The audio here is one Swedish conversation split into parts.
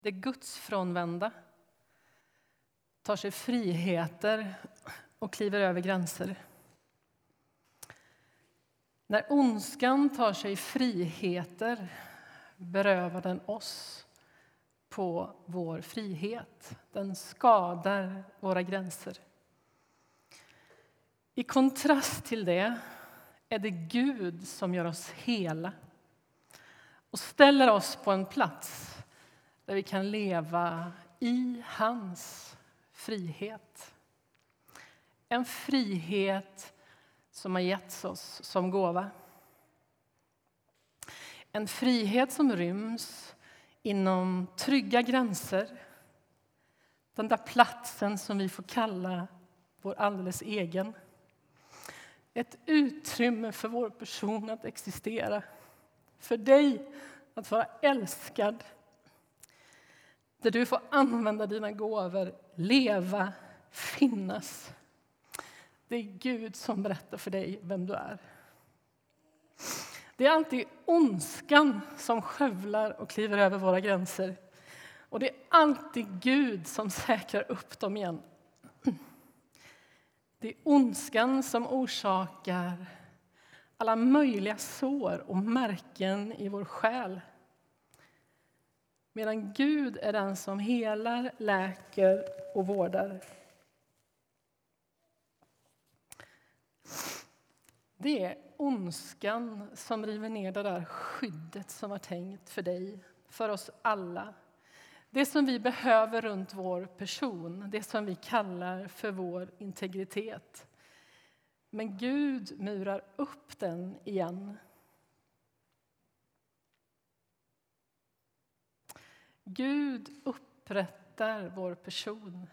det gudsfrånvända tar sig friheter och kliver över gränser. När ondskan tar sig friheter berövar den oss på vår frihet. Den skadar våra gränser. I kontrast till det är det Gud som gör oss hela och ställer oss på en plats där vi kan leva i hans frihet. En frihet som har getts oss som gåva. En frihet som ryms inom trygga gränser. Den där platsen som vi får kalla vår alldeles egen. Ett utrymme för vår person att existera. För dig att vara älskad. Där du får använda dina gåvor, leva, finnas. Det är Gud som berättar för dig vem du är. Det är alltid ondskan som skövlar och kliver över våra gränser. Och det är alltid Gud som säkrar upp dem igen. Det är ondskan som orsakar alla möjliga sår och märken i vår själ. Medan Gud är den som helar, läker och vårdar. Det är ondskan som river ner det där skyddet som var tänkt för dig, för oss alla. Det som vi behöver runt vår person, det som vi kallar för vår integritet. Men Gud murar upp den igen. Gud upprättar vår person.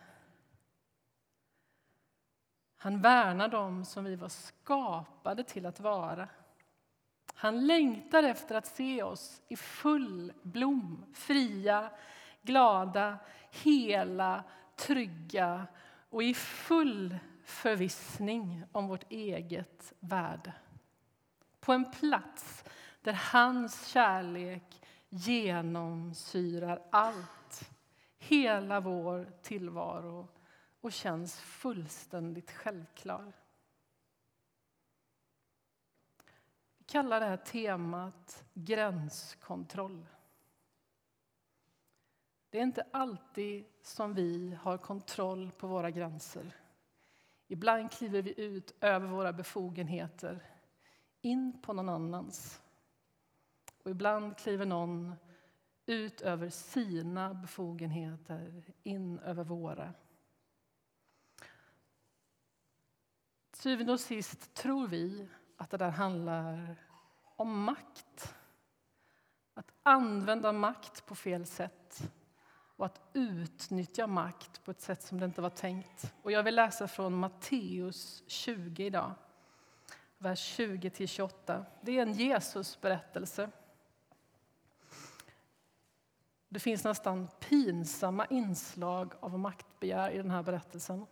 Han värnar dem som vi var skapade till att vara. Han längtar efter att se oss i full blom, fria, glada, hela, trygga och i full förvissning om vårt eget värde. På en plats där hans kärlek genomsyrar allt, hela vår tillvaro och känns fullständigt självklar. Vi kallar det här temat gränskontroll. Det är inte alltid som vi har kontroll på våra gränser. Ibland kliver vi ut över våra befogenheter, in på någon annans. Och ibland kliver någon ut över sina befogenheter, in över våra. syvende och sist tror vi att det där handlar om makt. Att använda makt på fel sätt och att utnyttja makt på ett sätt som det inte var tänkt. Och jag vill läsa från Matteus 20 idag, vers 20-28. Det är en Jesusberättelse. berättelse det finns nästan pinsamma inslag av maktbegär i den här berättelsen.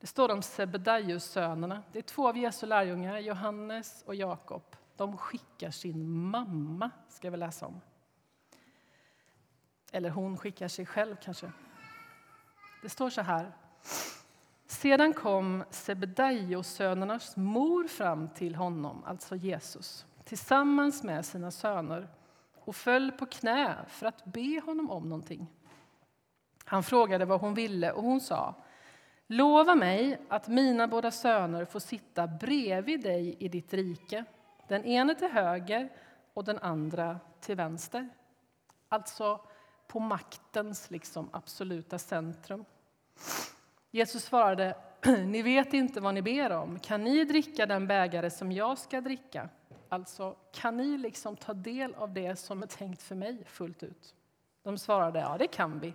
Det står om Sebedaios-sönerna. Det är två av Jesu lärjungar, Johannes och Jakob. De skickar sin mamma, ska vi läsa om. Eller hon skickar sig själv, kanske. Det står så här. Sedan kom Sebedaios-sönernas mor fram till honom, alltså Jesus tillsammans med sina söner och föll på knä för att be honom om någonting. Han frågade vad hon ville och hon sa Lova mig att mina båda söner får sitta bredvid dig i ditt rike, den ene till höger och den andra till vänster. Alltså på maktens liksom absoluta centrum. Jesus svarade, ni vet inte vad ni ber om. Kan ni dricka den bägare som jag ska dricka? Alltså, kan ni liksom ta del av det som är tänkt för mig fullt ut? De svarade, ja det kan vi.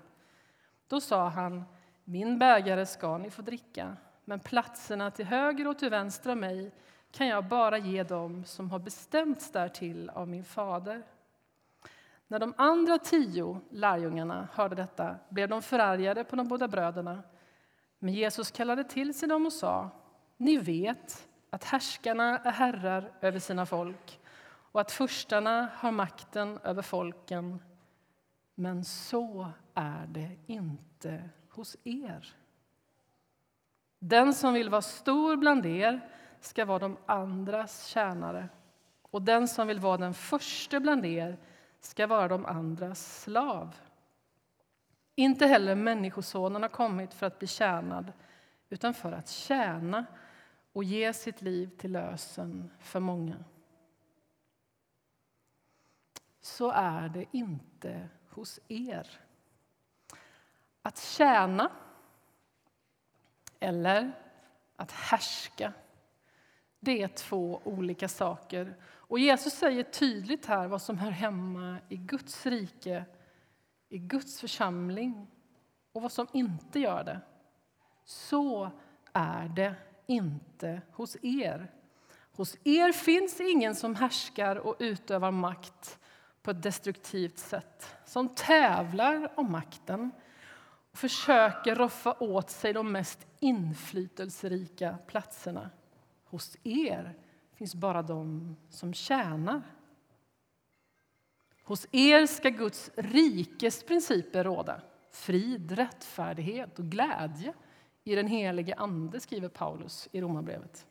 Då sa han, min bägare ska ni få dricka, men platserna till höger och till vänster om mig kan jag bara ge dem som har bestämts därtill av min fader. När de andra tio lärjungarna hörde detta blev de förargade på de båda bröderna. Men Jesus kallade till sig dem och sa, ni vet att härskarna är herrar över sina folk och att förstarna har makten över folken. Men så är det inte hos er. Den som vill vara stor bland er ska vara de andras tjänare och den som vill vara den första bland er ska vara de andras slav. Inte heller Människosonen har kommit för att bli tjänad utan för att tjäna och ge sitt liv till lösen för många. Så är det inte hos er. Att tjäna eller att härska det är två olika saker. Och Jesus säger tydligt här vad som hör hemma i Guds rike, i Guds församling och vad som inte gör det. Så är det inte hos er. Hos er finns ingen som härskar och utövar makt på ett destruktivt sätt som tävlar om makten och försöker roffa åt sig de mest inflytelserika platserna. Hos er finns bara de som tjänar. Hos er ska Guds rikes principer råda frid, rättfärdighet och glädje i den helige Ande, skriver Paulus i Romarbrevet.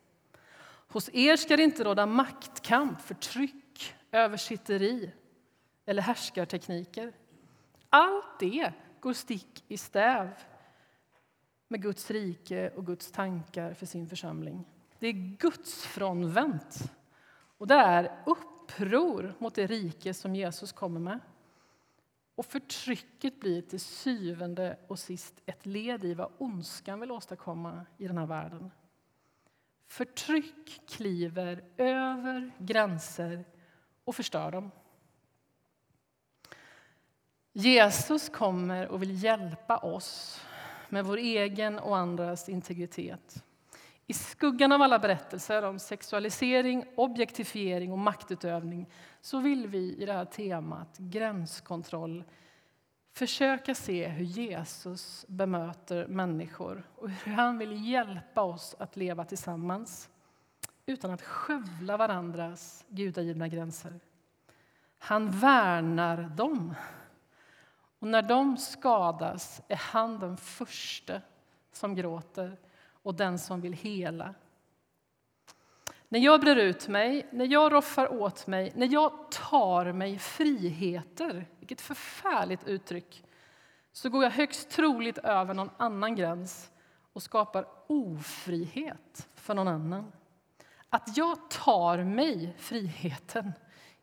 Hos er ska det inte råda maktkamp, förtryck, översitteri eller härskartekniker. Allt det går stick i stäv med Guds rike och Guds tankar för sin församling. Det är Guds frånvänt och det är uppror mot det rike som Jesus kommer med. Och förtrycket blir till syvende och sist ett led i vad ondskan vill åstadkomma i den här världen. Förtryck kliver över gränser och förstör dem. Jesus kommer och vill hjälpa oss med vår egen och andras integritet. I skuggan av alla berättelser om sexualisering, objektifiering och maktutövning så vill vi i det här temat gränskontroll försöka se hur Jesus bemöter människor och hur han vill hjälpa oss att leva tillsammans utan att skövla varandras gudagivna gränser. Han värnar dem. Och när de skadas är han den första som gråter och den som vill hela. När jag brer ut mig, när jag roffar åt mig, när jag tar mig friheter, vilket förfärligt uttryck, så går jag högst troligt över någon annan gräns och skapar ofrihet för någon annan. Att jag tar mig friheten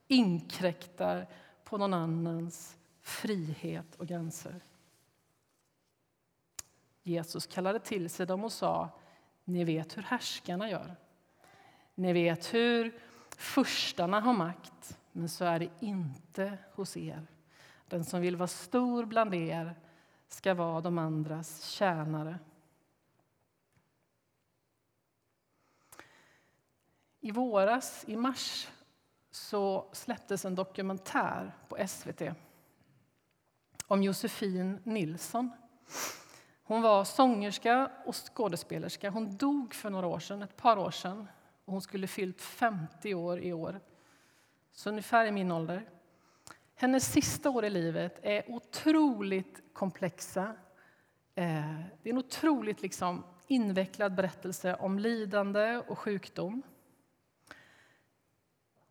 inkräktar på någon annans frihet och gränser. Jesus kallade till sig dem och sa ni vet hur härskarna gör. Ni vet hur furstarna har makt, men så är det inte hos er. Den som vill vara stor bland er ska vara de andras tjänare. I våras, i mars, så släpptes en dokumentär på SVT om Josefin Nilsson. Hon var sångerska och skådespelerska. Hon dog för några år sedan, ett par år sedan. Och hon skulle fyllt 50 år i år, så ungefär i min ålder. Hennes sista år i livet är otroligt komplexa. Eh, det är en otroligt liksom invecklad berättelse om lidande och sjukdom.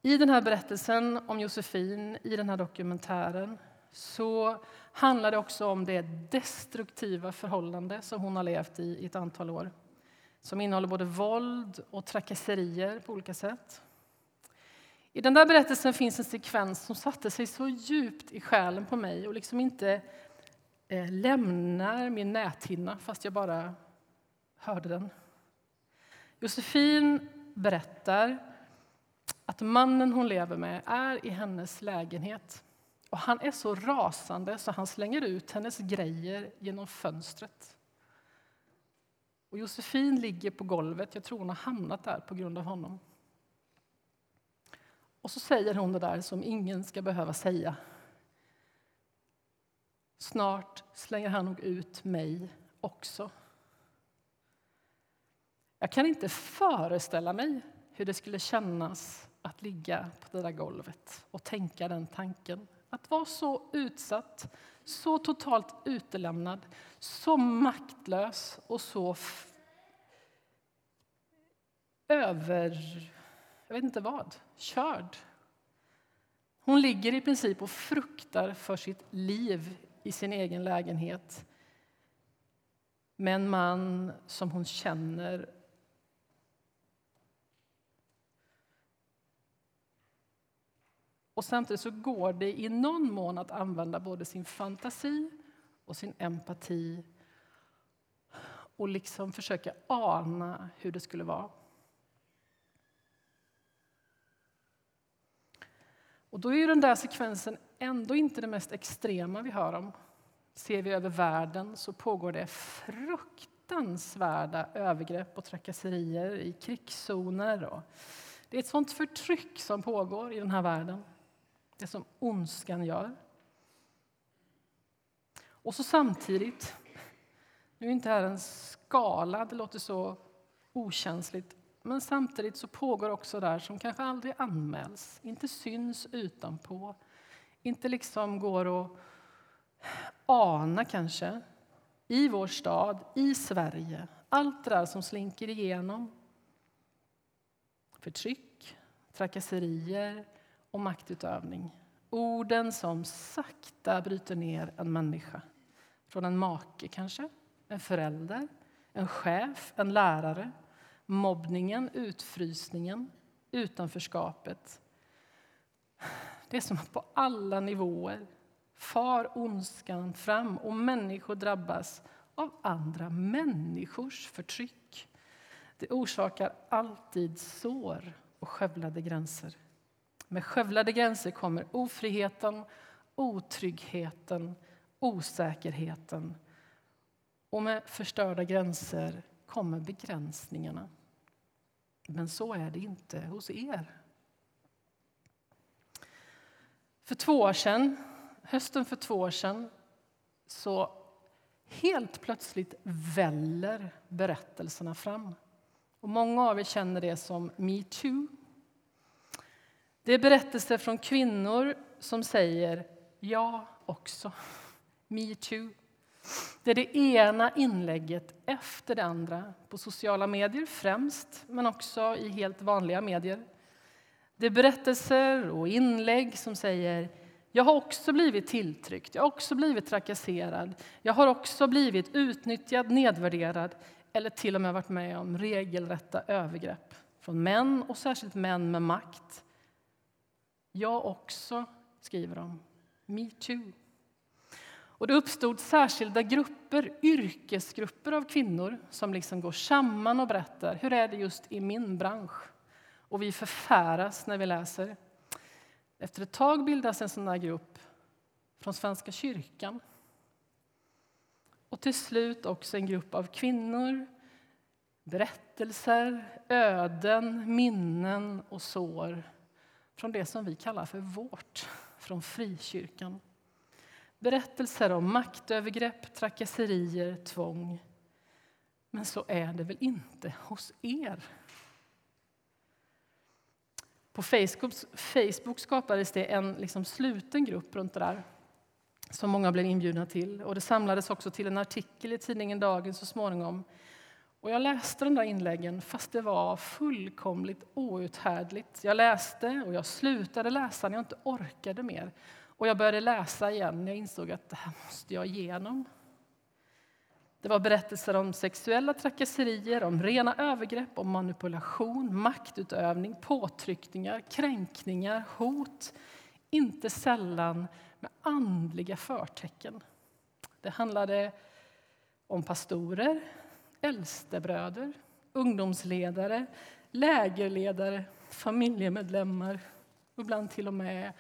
I den här berättelsen om Josefin, i den här dokumentären så handlar det också om det destruktiva förhållande som hon har levt i i ett antal år som innehåller både våld och trakasserier på olika sätt. I den där berättelsen finns en sekvens som satte sig så djupt i själen på mig och liksom inte eh, lämnar min näthinna fast jag bara hörde den. Josefin berättar att mannen hon lever med är i hennes lägenhet och han är så rasande så han slänger ut hennes grejer genom fönstret. Och Josefin ligger på golvet. Jag tror hon har hamnat där på grund av honom. Och så säger hon det där som ingen ska behöva säga. Snart slänger han nog ut mig också. Jag kan inte föreställa mig hur det skulle kännas att ligga på det där golvet och tänka den tanken att vara så utsatt, så totalt utelämnad, så maktlös och så över... Jag vet inte vad. Körd. Hon ligger i princip och fruktar för sitt liv i sin egen lägenhet med en man som hon känner Och samtidigt så går det i någon mån att använda både sin fantasi och sin empati och liksom försöka ana hur det skulle vara. Och då är ju den där sekvensen ändå inte det mest extrema vi hör om. Ser vi över världen så pågår det fruktansvärda övergrepp och trakasserier i krigszoner. Och det är ett sånt förtryck som pågår i den här världen. Det som ondskan gör. Och så samtidigt, nu är inte här en skala, det låter så okänsligt, men samtidigt så pågår också där som kanske aldrig anmäls, inte syns utanpå, inte liksom går att ana kanske, i vår stad, i Sverige. Allt det där som slinker igenom. Förtryck, trakasserier, och maktutövning. Orden som sakta bryter ner en människa. Från en make, kanske, en förälder, en chef, en lärare. Mobbningen, utfrysningen, utanförskapet. Det är som att på alla nivåer far ondskan fram och människor drabbas av andra människors förtryck. Det orsakar alltid sår och skövlade gränser. Med skövlade gränser kommer ofriheten, otryggheten, osäkerheten. Och med förstörda gränser kommer begränsningarna. Men så är det inte hos er. För två år sedan, hösten för två år sedan så helt plötsligt väller berättelserna fram. Och många av er känner det som metoo. Det är berättelser från kvinnor som säger ja också. Me too. Det är det ena inlägget efter det andra på sociala medier främst, men också i helt vanliga medier. Det är berättelser och inlägg som säger jag har också blivit tilltryckt, jag har också blivit trakasserad, jag har också blivit utnyttjad, nedvärderad eller till och med varit med om regelrätta övergrepp från män, och särskilt män med makt jag också, skriver de. Me too. Och det uppstod särskilda grupper, yrkesgrupper av kvinnor som liksom går samman och berättar hur är det just i min bransch. Och vi förfäras när vi läser. Efter ett tag bildas en sån här grupp från Svenska kyrkan. Och till slut också en grupp av kvinnor, berättelser, öden, minnen och sår från det som vi kallar för vårt, från frikyrkan. Berättelser om maktövergrepp, trakasserier, tvång. Men så är det väl inte hos er? På Facebook, Facebook skapades det en liksom sluten grupp runt det där som många blev inbjudna till. Och Det samlades också till en artikel i tidningen Dagen så småningom och jag läste de där inläggen fast det var fullkomligt outhärdligt. Jag läste och jag slutade läsa när jag inte orkade mer. Och jag började läsa igen när jag insåg att det här måste jag igenom. Det var berättelser om sexuella trakasserier, om rena övergrepp, om manipulation, maktutövning, påtryckningar, kränkningar, hot. Inte sällan med andliga förtecken. Det handlade om pastorer, äldstebröder, ungdomsledare, lägerledare, familjemedlemmar och ibland till och med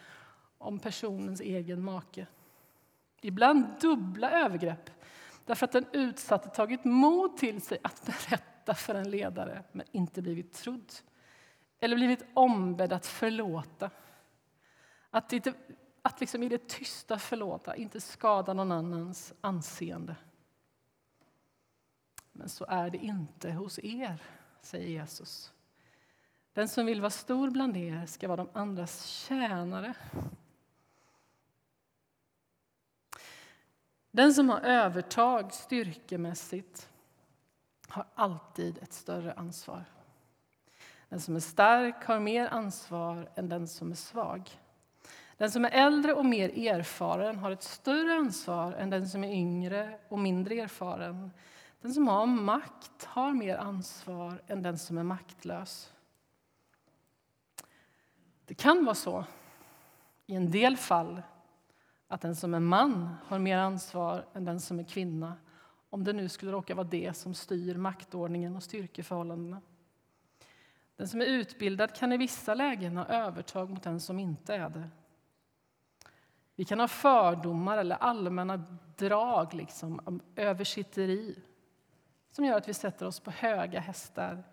om personens egen make. Ibland dubbla övergrepp därför att den utsatte tagit mod till sig att berätta för en ledare men inte blivit trodd eller blivit ombedd att förlåta. Att, inte, att liksom i det tysta förlåta, inte skada någon annans anseende. Men så är det inte hos er, säger Jesus. Den som vill vara stor bland er ska vara de andras tjänare. Den som har övertag styrkemässigt har alltid ett större ansvar. Den som är stark har mer ansvar än den som är svag. Den som är äldre och mer erfaren har ett större ansvar än den som är yngre och mindre erfaren. Den som har makt har mer ansvar än den som är maktlös. Det kan vara så, i en del fall, att den som är man har mer ansvar än den som är kvinna om det nu skulle råka vara det som styr maktordningen och styrkeförhållandena. Den som är utbildad kan i vissa lägen ha övertag mot den som inte är det. Vi kan ha fördomar eller allmänna drag, liksom, översitteri som gör att vi sätter oss på höga hästar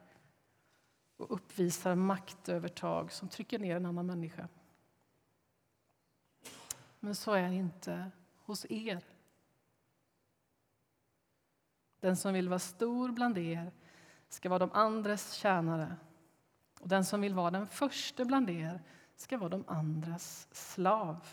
och uppvisar maktövertag som trycker ner en annan människa. Men så är det inte hos er. Den som vill vara stor bland er ska vara de andras tjänare och den som vill vara den första bland er ska vara de andras slav.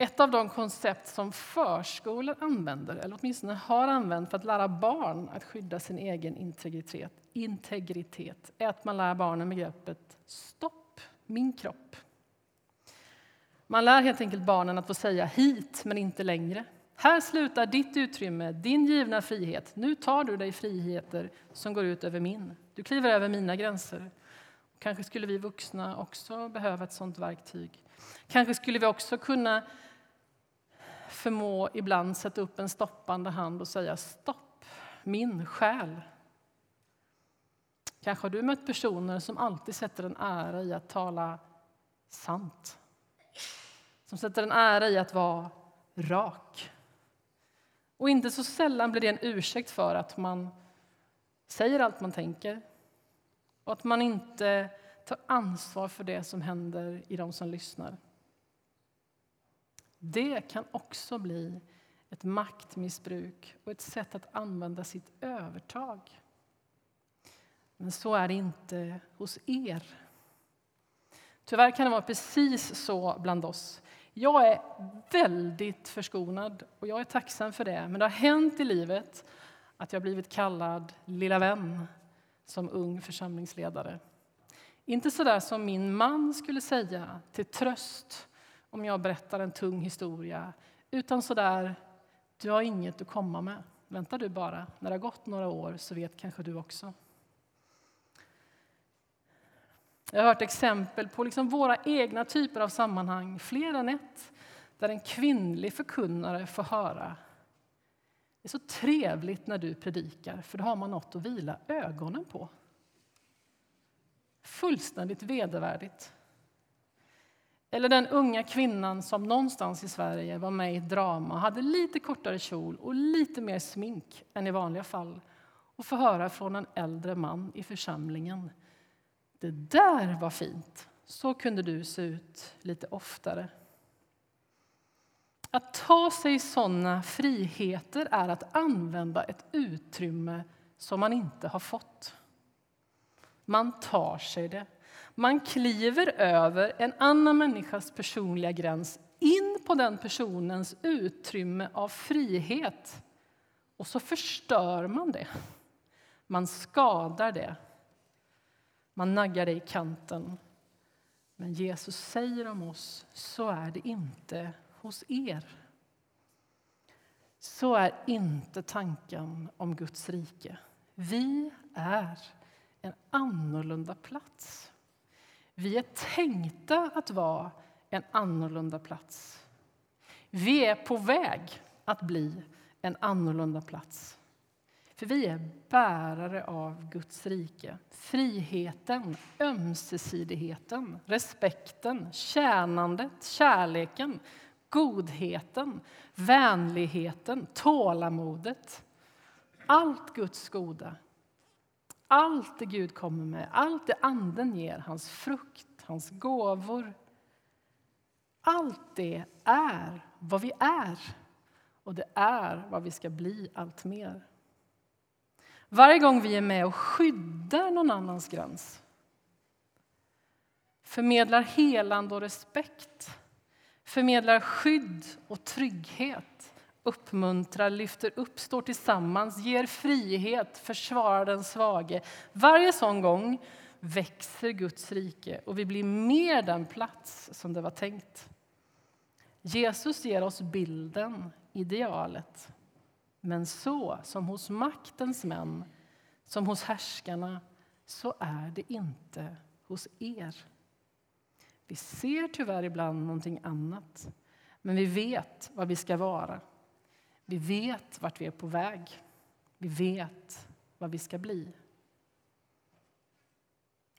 Ett av de koncept som förskolor använder, eller åtminstone har använt för att lära barn att skydda sin egen integritet, integritet är att man lär barnen begreppet stopp, min kropp. Man lär helt enkelt barnen att få säga hit, men inte längre. Här slutar ditt utrymme, din givna frihet. Nu tar du dig friheter som går ut över min. Du kliver över mina gränser. Kanske skulle vi vuxna också behöva ett sådant verktyg. Kanske skulle vi också kunna förmå ibland sätta upp en stoppande hand och säga stopp, min själ. Kanske har du mött personer som alltid sätter en ära i att tala sant. Som sätter en ära i att vara rak. Och inte så sällan blir det en ursäkt för att man säger allt man tänker och att man inte tar ansvar för det som händer i de som lyssnar. Det kan också bli ett maktmissbruk och ett sätt att använda sitt övertag. Men så är det inte hos er. Tyvärr kan det vara precis så bland oss. Jag är väldigt förskonad och jag är tacksam för det. Men det har hänt i livet att jag blivit kallad lilla vän som ung församlingsledare. Inte så där som min man skulle säga till tröst om jag berättar en tung historia, utan så där, du har inget att komma med. Vänta du bara, när det har gått några år så vet kanske du också. Jag har hört exempel på liksom våra egna typer av sammanhang, fler än ett, där en kvinnlig förkunnare får höra det är så trevligt när du predikar, för då har man något att vila ögonen på. Fullständigt vedervärdigt. Eller den unga kvinnan som någonstans i Sverige var med i ett drama och hade lite kortare kjol och lite mer smink än i vanliga fall och få höra från en äldre man i församlingen. Det där var fint. Så kunde du se ut lite oftare. Att ta sig såna friheter är att använda ett utrymme som man inte har fått. Man tar sig det. Man kliver över en annan människas personliga gräns in på den personens utrymme av frihet. Och så förstör man det. Man skadar det. Man naggar det i kanten. Men Jesus säger om oss, så är det inte hos er. Så är inte tanken om Guds rike. Vi är en annorlunda plats. Vi är tänkta att vara en annorlunda plats. Vi är på väg att bli en annorlunda plats. För vi är bärare av Guds rike. Friheten, ömsesidigheten, respekten, tjänandet, kärleken, godheten, vänligheten, tålamodet. Allt Guds goda allt det Gud kommer med, allt det Anden ger, hans frukt, hans gåvor. Allt det är vad vi är, och det är vad vi ska bli allt mer. Varje gång vi är med och skyddar någon annans gräns förmedlar helande och respekt förmedlar skydd och trygghet, uppmuntrar, lyfter upp, står tillsammans, ger frihet, försvarar den svage. Varje sån gång växer Guds rike och vi blir mer den plats som det var tänkt. Jesus ger oss bilden, idealet. Men så som hos maktens män, som hos härskarna, så är det inte hos er. Vi ser tyvärr ibland någonting annat, men vi vet vad vi ska vara. Vi vet vart vi är på väg. Vi vet vad vi ska bli.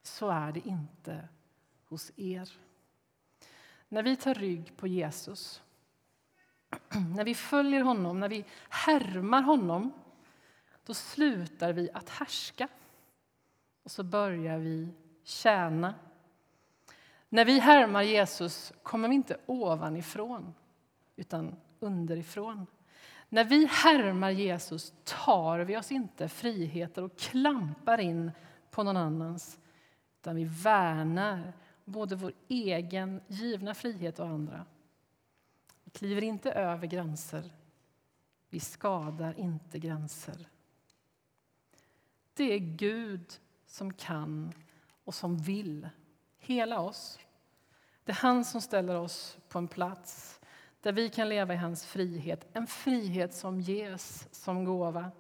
Så är det inte hos er. När vi tar rygg på Jesus, när vi följer honom, när vi härmar honom då slutar vi att härska och så börjar vi tjäna. När vi härmar Jesus kommer vi inte ovanifrån, utan underifrån. När vi härmar Jesus tar vi oss inte friheter och klampar in på någon annans utan vi värnar både vår egen givna frihet och andra. Vi kliver inte över gränser. Vi skadar inte gränser. Det är Gud som kan och som vill hela oss. Det är han som ställer oss på en plats där vi kan leva i hans frihet. En frihet som ges som gåva.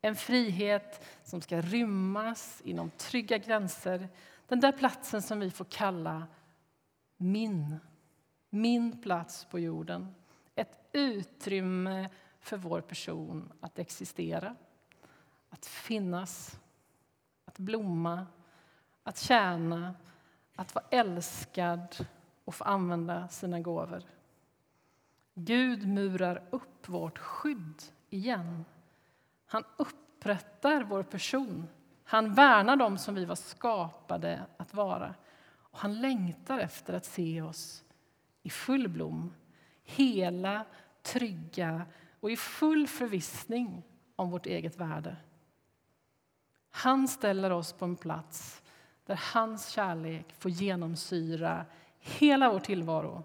En frihet som ska rymmas inom trygga gränser. Den där platsen som vi får kalla min. Min plats på jorden. Ett utrymme för vår person att existera, att finnas, att blomma, att tjäna, att vara älskad och få använda sina gåvor. Gud murar upp vårt skydd igen. Han upprättar vår person. Han värnar dem som vi var skapade att vara. Och han längtar efter att se oss i full blom, hela, trygga och i full förvissning om vårt eget värde. Han ställer oss på en plats där hans kärlek får genomsyra hela vår tillvaro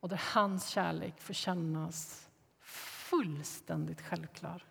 och där hans kärlek får kännas fullständigt självklar.